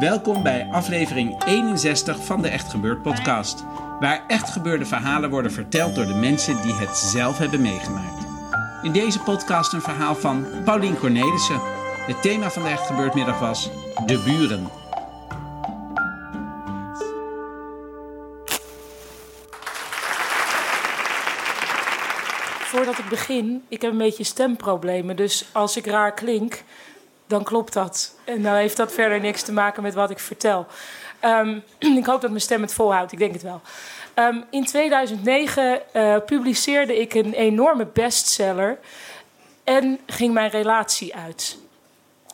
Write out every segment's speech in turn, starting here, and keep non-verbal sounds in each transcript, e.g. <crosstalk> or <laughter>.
Welkom bij aflevering 61 van de Echt Gebeurd podcast. Waar echt gebeurde verhalen worden verteld door de mensen die het zelf hebben meegemaakt. In deze podcast een verhaal van Paulien Cornelissen. Het thema van de Echt Gebeurd middag was De Buren. Voordat ik begin, ik heb een beetje stemproblemen. Dus als ik raar klink, dan klopt dat. En dan heeft dat verder niks te maken met wat ik vertel. Ehm, <clears throat> ik hoop dat mijn stem het volhoudt, ik denk het wel. Ehm, in 2009 uh, eh, publiceerde ik een enorme bestseller en ging mijn relatie uit.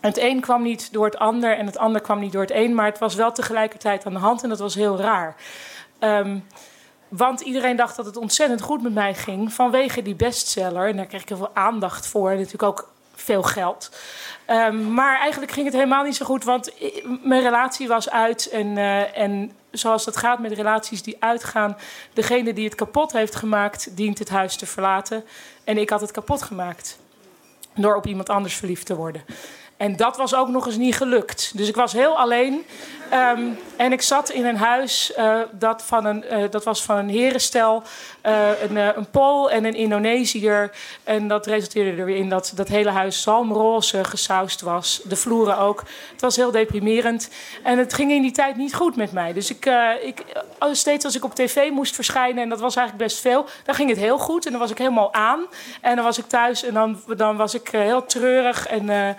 Het een kwam niet door het ander en het ander kwam niet door het een, maar het was wel tegelijkertijd aan de hand en dat was heel raar. Um, want iedereen dacht dat het ontzettend goed met mij ging vanwege die bestseller. En daar kreeg ik heel veel aandacht voor en natuurlijk ook veel geld. Um, maar eigenlijk ging het helemaal niet zo goed, want mijn relatie was uit. En, uh, en zoals dat gaat met relaties die uitgaan, degene die het kapot heeft gemaakt, dient het huis te verlaten. En ik had het kapot gemaakt door op iemand anders verliefd te worden. En dat was ook nog eens niet gelukt. Dus ik was heel alleen. Um, en ik zat in een huis uh, dat, van een, uh, dat was van een herenstel. Uh, een, een Pool en een Indonesiër. En dat resulteerde er weer in dat dat hele huis zalmroze gesausd was. De vloeren ook. Het was heel deprimerend. En het ging in die tijd niet goed met mij. Dus ik, ik, steeds als ik op tv moest verschijnen, en dat was eigenlijk best veel, dan ging het heel goed. En dan was ik helemaal aan. En dan was ik thuis en dan, dan was ik heel treurig en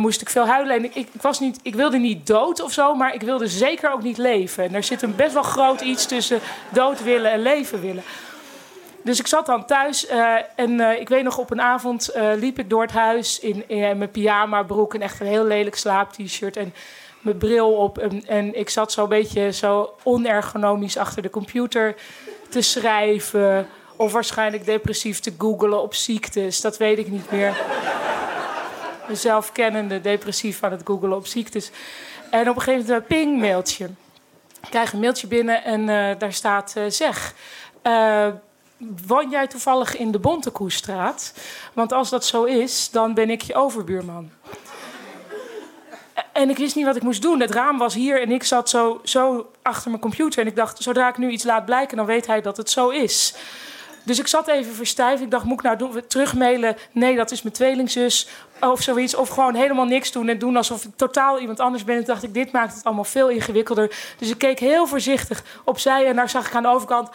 moest ik veel huilen. En ik, ik, was niet, ik wilde niet dood of zo, maar ik wilde zeker ook niet leven. En er zit een best wel groot iets tussen dood willen en leven willen. Dus ik zat dan thuis uh, en uh, ik weet nog op een avond liep ik door het huis in, mijn pyjama broek en echt een heel lelijk slaap-t-shirt en mijn bril op. En, en, ik zat zo een beetje zo onergonomisch achter de computer te schrijven of waarschijnlijk depressief te googelen op ziektes. Dat weet ik niet meer. Mezelf kennende depressief aan het googelen op ziektes. En op een gegeven moment een ping-mailtje. Ik krijg een mailtje binnen en uh, daar staat: uh, Zeg, woon jij toevallig in de Bontekoestraat? Want als dat zo is, dan ben ik je overbuurman. En ik wist niet wat ik moest doen. Het raam was hier en ik zat zo, zo achter mijn computer. En ik dacht, zodra ik nu iets laat blijken, dan weet hij dat het zo is. Dus ik zat even verstijf. Ik dacht, moet ik nou doen, terugmailen? Nee, dat is mijn tweelingzus. Of zoiets. Of gewoon helemaal niks doen en doen alsof ik totaal iemand anders ben. En dacht ik, dit maakt het allemaal veel ingewikkelder. Dus ik keek heel voorzichtig opzij en daar zag ik aan de overkant...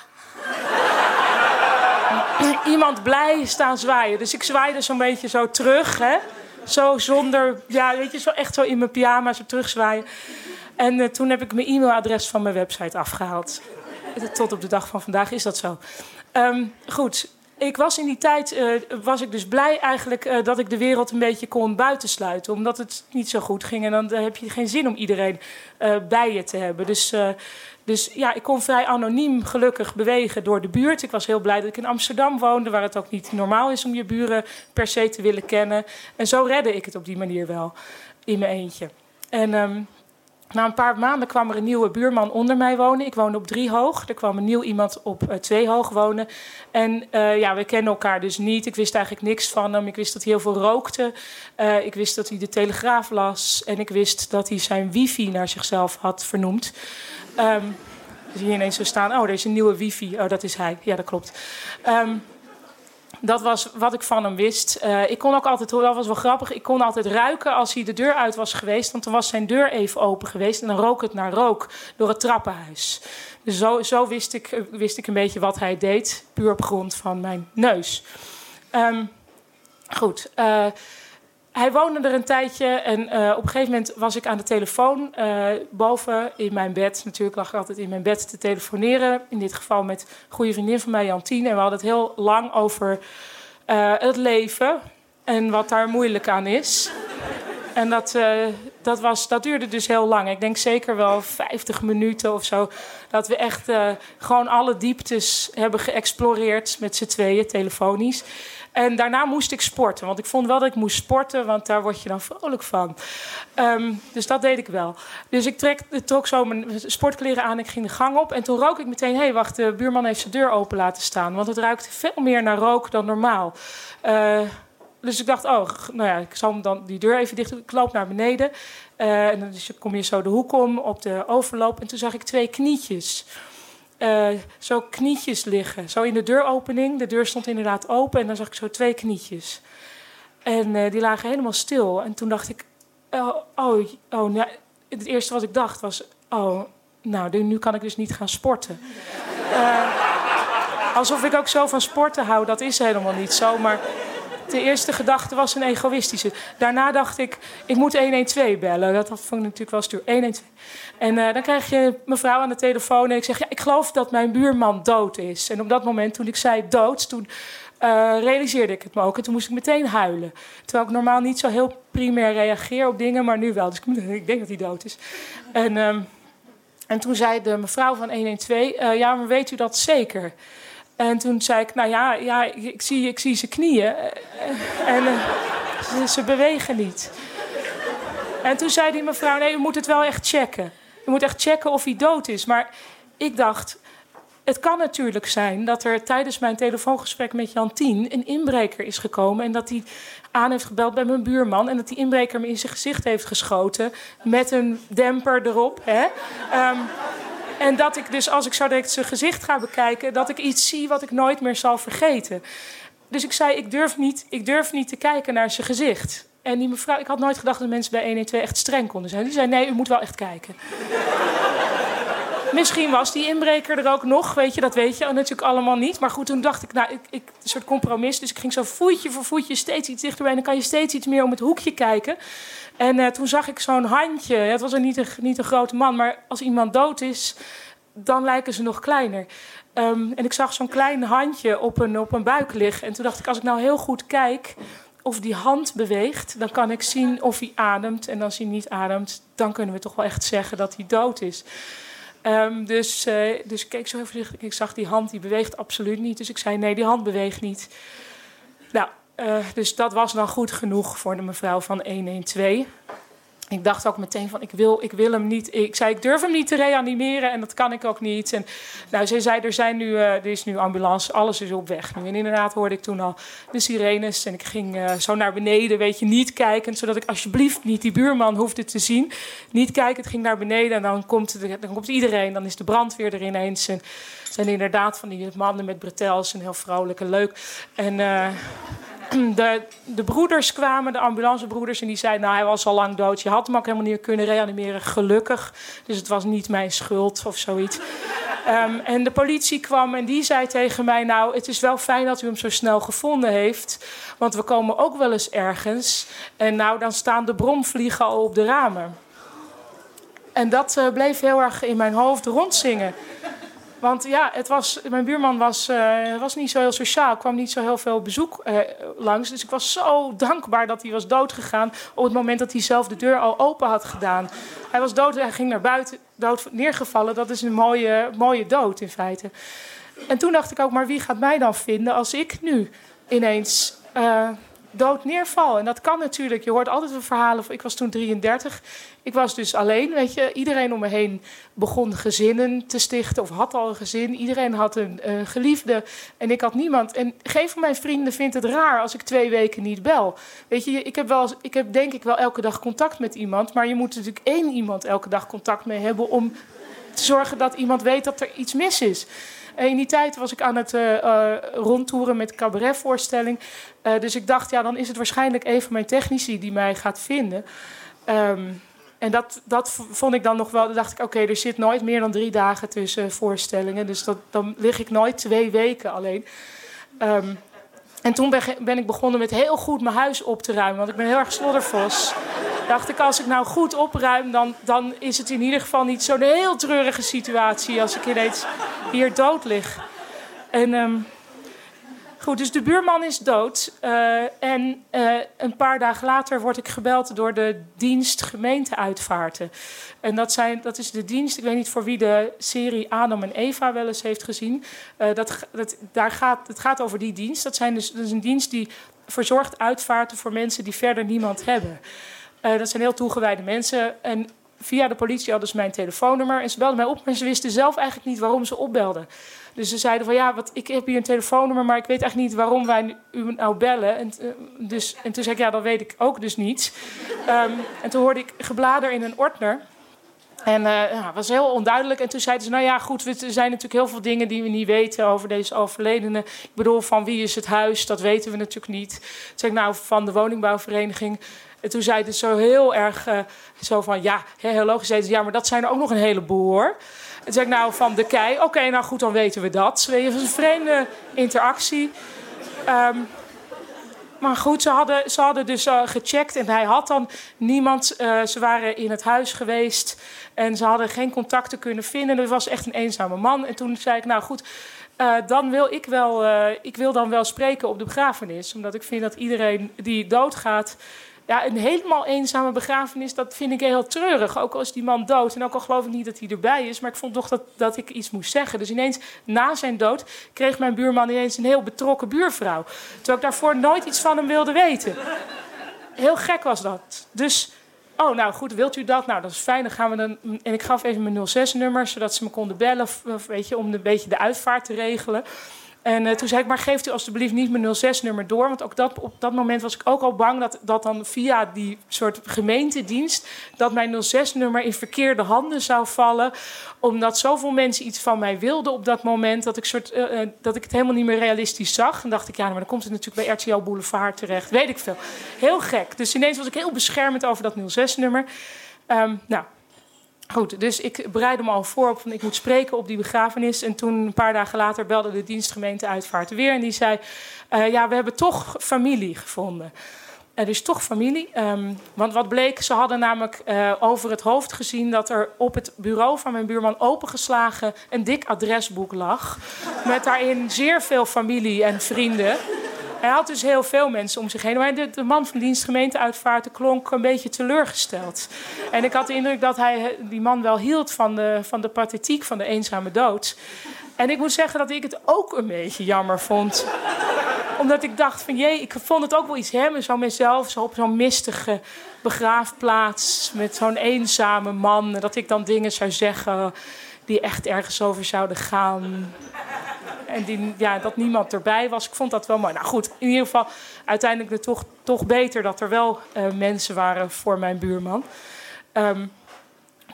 <clears throat> iemand blij staan zwaaien. Dus ik zwaaide zo'n beetje zo terug, hè. Zo zonder, ja, weet je, zo echt zo in mijn pyjama zo terugzwaaien. En uh, toen heb ik mijn e-mailadres van mijn website afgehaald. <laughs> Tot op de dag van vandaag is dat zo. Um, goed, ik was in die tijd uh, was ik dus blij eigenlijk uh, dat ik de wereld een beetje kon buitensluiten. Omdat het niet zo goed ging. En dan heb je geen zin om iedereen bij je te hebben. Dus, dus ja, ik kon vrij anoniem gelukkig bewegen door de buurt. Ik was heel blij dat ik in Amsterdam woonde, waar het ook niet normaal is om je buren per se te willen kennen. En zo redde ik het op die manier wel in mijn eentje. En um, na een paar maanden kwam er een nieuwe buurman onder mij wonen. Ik woonde op drie hoog. Er kwam een nieuw iemand op uh, twee hoog wonen. En uh, ja, we kennen elkaar dus niet. Ik wist eigenlijk niks van hem. Ik wist dat hij heel veel rookte. Uh, ik wist dat hij de Telegraaf las. En ik wist dat hij zijn wifi naar zichzelf had vernoemd. Um, zie je ineens zo staan. Oh, er is een nieuwe wifi. Oh, dat is hij. Ja, dat klopt. Um, dat was wat ik van hem wist. Uh, ik kon ook altijd, dat was wel grappig, ik kon altijd ruiken als hij de deur uit was geweest. Want dan was zijn deur even open geweest en dan rook het naar rook door het trappenhuis. Dus zo, zo wist, ik, wist ik een beetje wat hij deed, puur op grond van mijn neus. Um, goed. Uh, hij woonde er een tijdje en eh, op een gegeven moment was ik aan de telefoon uh, boven in mijn bed. Natuurlijk lag ik altijd in mijn bed te telefoneren. In dit geval met een goede vriendin van mij, Jantien. En we hadden het heel lang over uh, het leven en wat daar moeilijk aan is. En dat, dat, was, dat duurde dus heel lang. Ik denk zeker wel 50 minuten of zo. Dat we echt gewoon alle dieptes hebben geëxploreerd met z'n tweeën, telefonisch. En daarna moest ik sporten. Want ik vond wel dat ik moest sporten, want daar word je dan vrolijk van. Um, dus dat deed ik wel. Dus ik trek, trok zo mijn sportkleren aan. Ik ging de gang op. En toen rook ik meteen: hé, hey, wacht, de buurman heeft zijn deur open laten staan. Want het ruikt veel meer naar rook dan normaal. Uh, dus ik dacht, oh, nou ja, ik zal dan die deur even dicht doen. Ik loop naar beneden. Uh, en dan kom je zo de hoek om op de overloop. En toen zag ik twee knietjes uh, zo knietjes liggen. Zo in de deuropening. De deur stond inderdaad open en dan zag ik zo twee knietjes. En uh, die lagen helemaal stil. En toen dacht ik, oh, oh, oh nou, het eerste wat ik dacht was, oh, nou, nu kan ik dus niet gaan sporten. Uh, alsof ik ook zo van sporten hou, dat is helemaal niet zo. Maar de eerste gedachte was een egoïstische. Daarna dacht ik, ik moet 112 bellen. Dat vond ik natuurlijk wel stuur. 112. En uh, dan krijg je mevrouw aan de telefoon en ik zeg... Ja, ik geloof dat mijn buurman dood is. En op dat moment, toen ik zei dood... toen uh, realiseerde ik het me ook. En toen moest ik meteen huilen. Terwijl ik normaal niet zo heel primair reageer op dingen... maar nu wel. Dus ik, <laughs> ik denk dat hij dood is. En, um, en toen zei de mevrouw van 112... Uh, ja, maar weet u dat zeker? En toen zei ik, nou ja, ja ik, zie, ik zie zijn knieën. En uh, ze, ze, bewegen niet. En toen zei die mevrouw, nee, u moet het wel echt checken. U moet echt checken of hij dood is. Maar ik dacht, het kan natuurlijk zijn dat er tijdens mijn telefoongesprek met Jantien... een inbreker is gekomen en dat hij aan heeft gebeld bij mijn buurman... en dat die inbreker me in zijn gezicht heeft geschoten met een demper erop. Hè? Um, en dat ik dus, als ik zo direct zijn gezicht ga bekijken, dat ik iets zie wat ik nooit meer zal vergeten. Dus ik zei, ik durf niet, ik durf niet te kijken naar zijn gezicht. En die mevrouw, ik had nooit gedacht dat mensen bij 112 echt streng konden zijn. Die zei, nee, u moet wel echt kijken. Misschien was die inbreker er ook nog, weet je, dat weet je natuurlijk allemaal niet. Maar goed, toen dacht ik, nou, ik, ik, een soort compromis. Dus ik ging zo voetje voor voetje steeds iets dichterbij. En dan kan je steeds iets meer om het hoekje kijken. En uh, toen zag ik zo'n handje. het was niet een, niet een grote man, maar als iemand dood is, dan lijken ze nog kleiner. Um, en ik zag zo'n klein handje op een, op een buik liggen. En toen dacht ik, als ik nou heel goed kijk of die hand beweegt, dan kan ik zien of hij ademt. En als hij niet ademt, dan kunnen we toch wel echt zeggen dat hij dood is. Um, dus, uh, dus ik keek zo even voorzichtig. Ik zag die hand, die beweegt absoluut niet. Dus ik zei, nee, die hand beweegt niet. Nou, uh, dus dat was dan goed genoeg voor de mevrouw van 112. Ik dacht ook meteen van, ik wil, ik wil hem niet. Ik zei, ik durf hem niet te reanimeren en dat kan ik ook niet. En nou, ze zei, er, zijn nu, uh, er is nu ambulance, alles is op weg nu. En inderdaad hoorde ik toen al de sirenes en ik ging uh, zo naar beneden, weet je, niet kijken. Zodat ik alsjeblieft niet die buurman hoefde te zien. Niet kijken, het ging naar beneden en dan komt, dan komt iedereen. Dan is de brandweer er ineens. En zijn inderdaad van die mannen met bretels en heel vrolijk en leuk. En... Uh, <clears throat> de, de broeders kwamen, de ambulancebroeders, en die zeiden: Nou, hij was al lang dood. Je had hem ook helemaal niet kunnen reanimeren, gelukkig. Dus het was niet mijn schuld of zoiets. Um, en de politie kwam en die zei tegen mij: Nou, het is wel fijn dat u hem zo snel gevonden heeft. Want we komen ook wel eens ergens. En nou, dan staan de bromvliegen al op de ramen. En dat uh, bleef heel erg in mijn hoofd rondzingen. Want ja, het was, mijn buurman was, uh, was niet zo heel sociaal. kwam niet zo heel veel bezoek uh, langs. Dus ik was zo dankbaar dat hij was doodgegaan... op het moment dat hij zelf de deur al open had gedaan. Hij was dood, hij ging naar buiten, dood neergevallen. Dat is een mooie, mooie dood in feite. En toen dacht ik ook, maar wie gaat mij dan vinden als ik nu ineens... Uh, dood neerval. En dat kan natuurlijk. Je hoort altijd een verhalen. Ik was toen 33. Ik was dus alleen, weet je. Iedereen om me heen begon gezinnen te stichten of had al een gezin. Iedereen had een geliefde en ik had niemand. En geen van mijn vrienden vindt het raar als ik twee weken niet bel. Weet je, ik heb, wel, ik heb denk ik wel elke dag contact met iemand. Maar je moet natuurlijk één iemand elke dag contact mee hebben... om te zorgen dat iemand weet dat er iets mis is. In die tijd was ik aan het uh, uh, rondtoeren met cabaretvoorstelling. Uh, dus ik dacht, ja, dan is het waarschijnlijk een van mijn technici die mij gaat vinden. Um, en dat, dat vond ik dan nog wel. Dan dacht ik, oké, er zit nooit meer dan drie dagen tussen voorstellingen. Dus dat, dan lig ik nooit twee weken alleen. Um, En toen ben, ben, ik begonnen met heel goed mijn huis op te ruimen. Want ik ben heel erg sloddervos. Dacht ik, als ik nou goed opruim, dan, dan is het in ieder geval niet zo'n heel treurige situatie als ik ineens hier dood lig. En um, Goed, dus de buurman is dood. Uh, en uh, een paar dagen later word ik gebeld door de dienst gemeenteuitvaarten. En dat, zijn, dat is de dienst, ik weet niet voor wie de serie Adam en Eva wel eens heeft gezien. Uh, dat, dat, daar gaat, het gaat over die dienst. Dat, zijn dus, dat is een dienst die verzorgt uitvaarten voor mensen die verder niemand hebben. Dat zijn heel toegewijde mensen. En via de politie hadden ze mijn telefoonnummer. En ze belden mij op, maar ze wisten zelf eigenlijk niet waarom ze opbelden. Dus ze zeiden van ja, wat, ik heb hier een telefoonnummer, maar ik weet eigenlijk niet waarom wij u nou bellen. En, uh, dus, en toen zei ik ja, dat weet ik ook dus niet. Um, en toen hoorde ik geblader in een ordner. En uh, ja, het was heel onduidelijk. En toen zeiden ze, nou ja, goed, er zijn natuurlijk heel veel dingen die we niet weten over deze overledene. Ik bedoel, van wie is het huis? Dat weten we natuurlijk niet. Toen zei ik, nou, van de woningbouwvereniging. En toen zeiden ze zo heel erg, uh, zo van, ja, heel logisch. Zeiden ze, ja, maar dat zijn er ook nog een heleboel hoor. En zeg ik nou van de kei, oké, nou goed, dan weten we dat. Het was een vreemde interactie. Um, maar goed, ze hadden, ze hadden dus uh, gecheckt en hij had dan niemand. Uh, ze waren in het huis geweest en ze hadden geen contacten kunnen vinden. Het was echt een eenzame man. En toen zei ik, nou goed, dan wil ik wel, ik wil dan wel spreken op de begrafenis. Omdat ik vind dat iedereen die doodgaat ja, een helemaal eenzame begrafenis, dat vind ik heel treurig. Ook al is die man dood. En ook al geloof ik niet dat hij erbij is. Maar ik vond toch dat, dat ik iets moest zeggen. Dus ineens, na zijn dood, kreeg mijn buurman ineens een heel betrokken buurvrouw. Terwijl ik daarvoor nooit iets van hem wilde weten. Heel gek was dat. Dus, oh, nou goed, wilt u dat? Nou, dat is fijn. Dan gaan we dan. En ik gaf even mijn 06-nummer, zodat ze me konden bellen. Of, weet je, om een beetje de uitvaart te regelen. En uh, toen zei ik, maar geeft u alstublieft niet mijn 06-nummer door. Want ook dat, op dat moment was ik ook al bang dat, dat dan via die soort gemeentedienst... dat mijn 06-nummer in verkeerde handen zou vallen. Omdat zoveel mensen iets van mij wilden op dat moment... dat ik, soort, uh, dat ik het helemaal niet meer realistisch zag. En dacht ik, ja, maar dan komt het natuurlijk bij RTL Boulevard terecht. Weet ik veel. Heel gek. Dus ineens was ik heel beschermend over dat 06-nummer. Um, nou, Goed, dus ik bereidde me al voor op van ik moet spreken op die begrafenis. En toen, een paar dagen later, belde de dienstgemeente Uitvaart weer. En die zei, uh, ja, we hebben toch familie gevonden. Er is toch familie. Um, want wat bleek, ze hadden namelijk uh, over het hoofd gezien... dat er op het bureau van mijn buurman opengeslagen een dik adresboek lag. Met daarin zeer veel familie en vrienden. Hij had dus heel veel mensen om zich heen. Maar de, de man van dienstgemeente uitvaarten klonk een beetje teleurgesteld. En ik had de indruk dat hij, die man wel hield van de, van de pathetiek van de eenzame dood. En ik moet zeggen dat ik het ook een beetje jammer vond. Omdat ik dacht van, jee, ik vond het ook wel iets hebben. Zo mezelf, zo op zo'n mistige begraafplaats... met zo'n eenzame man. Dat ik dan dingen zou zeggen die echt ergens over zouden gaan. En die, ja, dat niemand erbij was. Ik vond dat wel mooi. Nou goed, in ieder geval uiteindelijk toch, toch beter dat er wel uh, mensen waren voor mijn buurman. Um,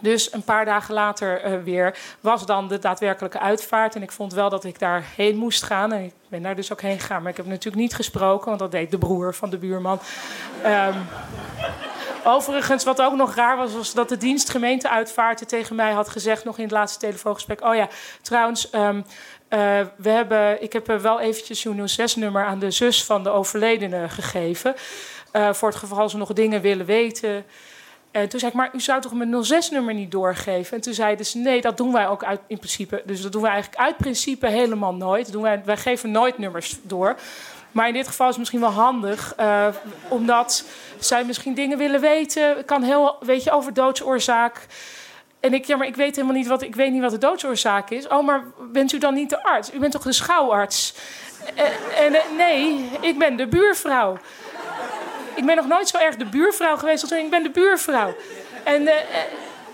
dus een paar dagen later uh, weer was dan de daadwerkelijke uitvaart. En ik vond wel dat ik daarheen moest gaan. En ik ben daar dus ook heen gegaan. Maar ik heb natuurlijk niet gesproken, want dat deed de broer van de buurman. Um, Overigens, wat ook nog raar was, was dat de dienstgemeente uitvaarten tegen mij had gezegd, nog in het laatste telefoongesprek. Oh ja, trouwens, um, uh, we hebben, ik heb wel eventjes uw 06-nummer aan de zus van de overledene gegeven. Uh, voor het geval ze nog dingen willen weten. En toen zei ik, maar u zou toch mijn 06-nummer niet doorgeven? En toen zeiden ze, nee, dat doen wij ook uit, in principe. Dus dat doen wij eigenlijk uit principe helemaal nooit. Doen wij, wij geven nooit nummers door. Maar in dit geval is het misschien wel handig, uh, omdat zij misschien dingen willen weten. kan heel, weet je, over doodsoorzaak. En ik, ja, maar ik weet helemaal niet wat, ik weet niet wat de doodsoorzaak is. Oh, maar bent u dan niet de arts? U bent toch de schouwarts? En, en nee, ik ben de buurvrouw. Ik ben nog nooit zo erg de buurvrouw geweest als ik ben de buurvrouw. En, uh,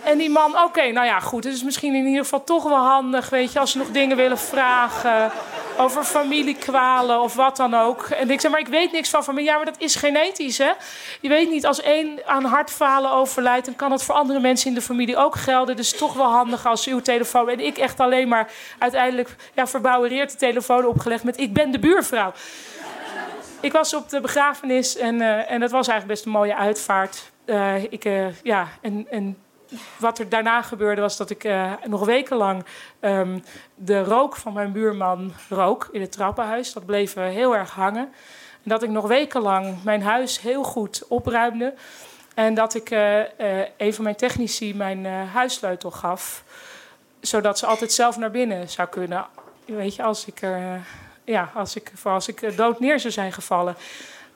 en die man, oké, nou ja, goed. Het is misschien in ieder geval toch wel handig, weet je, als ze nog dingen willen vragen over familiekwalen of wat dan ook. En ik zeg, maar ik weet niks van familie. Ja, maar dat is genetisch, hè? Je weet niet, als één aan hartfalen overlijdt, dan kan dat voor andere mensen in de familie ook gelden. Dus toch wel handig als uw telefoon. En ik echt alleen maar uiteindelijk, ja, verbouwereerd de telefoon opgelegd met: ik ben de buurvrouw. Ik was op de begrafenis en, uh, en dat was eigenlijk best een mooie uitvaart. Uh, ik, uh, ja, en, en wat er daarna gebeurde was dat ik uh, nog wekenlang um, de rook van mijn buurman rook in het trappenhuis. Dat bleef heel erg hangen. En dat ik nog wekenlang mijn huis heel goed opruimde. En dat ik uh, een van mijn technici mijn huissleutel gaf. Zodat ze altijd zelf naar binnen zou kunnen. Weet je, als ik, er, ja, als ik, voor als ik dood neer zou zijn gevallen.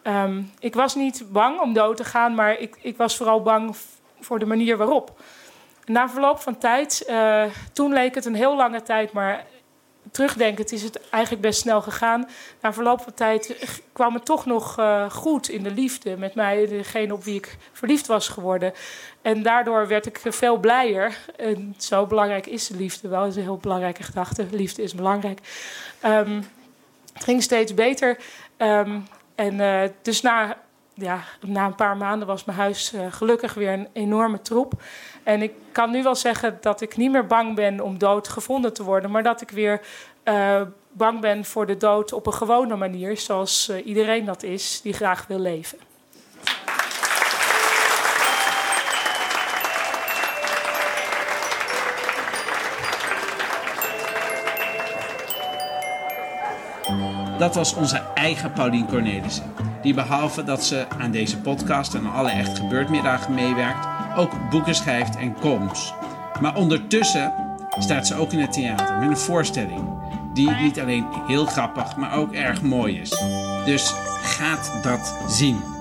Um, ik was niet bang om dood te gaan, maar ik, ik was vooral bang voor de manier waarop. Na verloop van tijd, uh, toen leek het een heel lange tijd, maar terugdenkend is het eigenlijk best snel gegaan. Na verloop van tijd kwam het toch nog uh, goed in de liefde met mij, degene op wie ik verliefd was geworden. En daardoor werd ik veel blijer. En zo belangrijk is de liefde wel, is een heel belangrijke gedachte. Liefde is belangrijk. Um, het ging steeds beter. Um, en uh, dus na, ja, na een paar maanden was mijn huis uh, gelukkig weer een enorme troep. En ik kan nu wel zeggen dat ik niet meer bang ben om dood gevonden te worden, maar dat ik weer uh, bang ben voor de dood op een gewone manier, zoals iedereen dat is die graag wil leven. Dat was onze eigen Paulien Cornelissen. Die behalve dat ze aan deze podcast en alle echt gebeurd meewerkt, ook boeken schrijft en columns. Maar ondertussen staat ze ook in het theater met een voorstelling die niet alleen heel grappig, maar ook erg mooi is. Dus gaat dat zien.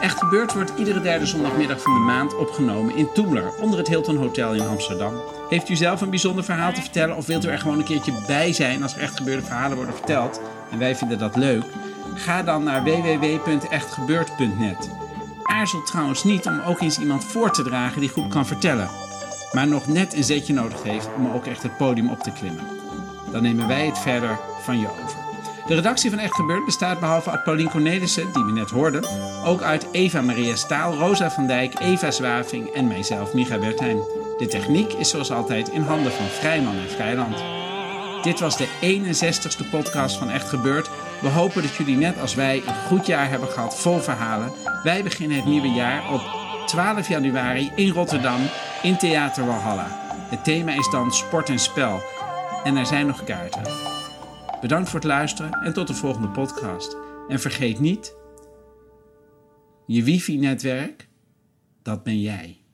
Echt Gebeurd wordt iedere derde zondagmiddag van de maand opgenomen in Toemler, onder het Hilton Hotel in Amsterdam. Heeft u zelf een bijzonder verhaal te vertellen of wilt u er gewoon een keertje bij zijn als er echt gebeurde verhalen worden verteld? En wij vinden dat leuk. Ga dan naar www.echtgebeurd.net. Aarzel trouwens niet om ook eens iemand voor te dragen die goed kan vertellen, maar nog net een zetje nodig heeft om ook echt het podium op te klimmen. Dan nemen wij het verder van je over. De redactie van Echt Gebeurd bestaat behalve uit Paulien Cornelissen, die we net hoorden, ook uit Eva Maria Staal, Rosa van Dijk, Eva Zwaving en mijzelf, Micha Bertijn. De techniek is zoals altijd in handen van Vrijman en Vrijland. Dit was de 61ste podcast van Echt Gebeurd. We hopen dat jullie net als wij een goed jaar hebben gehad vol verhalen. Wij beginnen het nieuwe jaar op 12 januari in Rotterdam in Theater Walhalla. Het thema is dan sport en spel. En er zijn nog kaarten. Bedankt voor het luisteren en tot de volgende podcast. En vergeet niet, je wifi-netwerk, dat ben jij.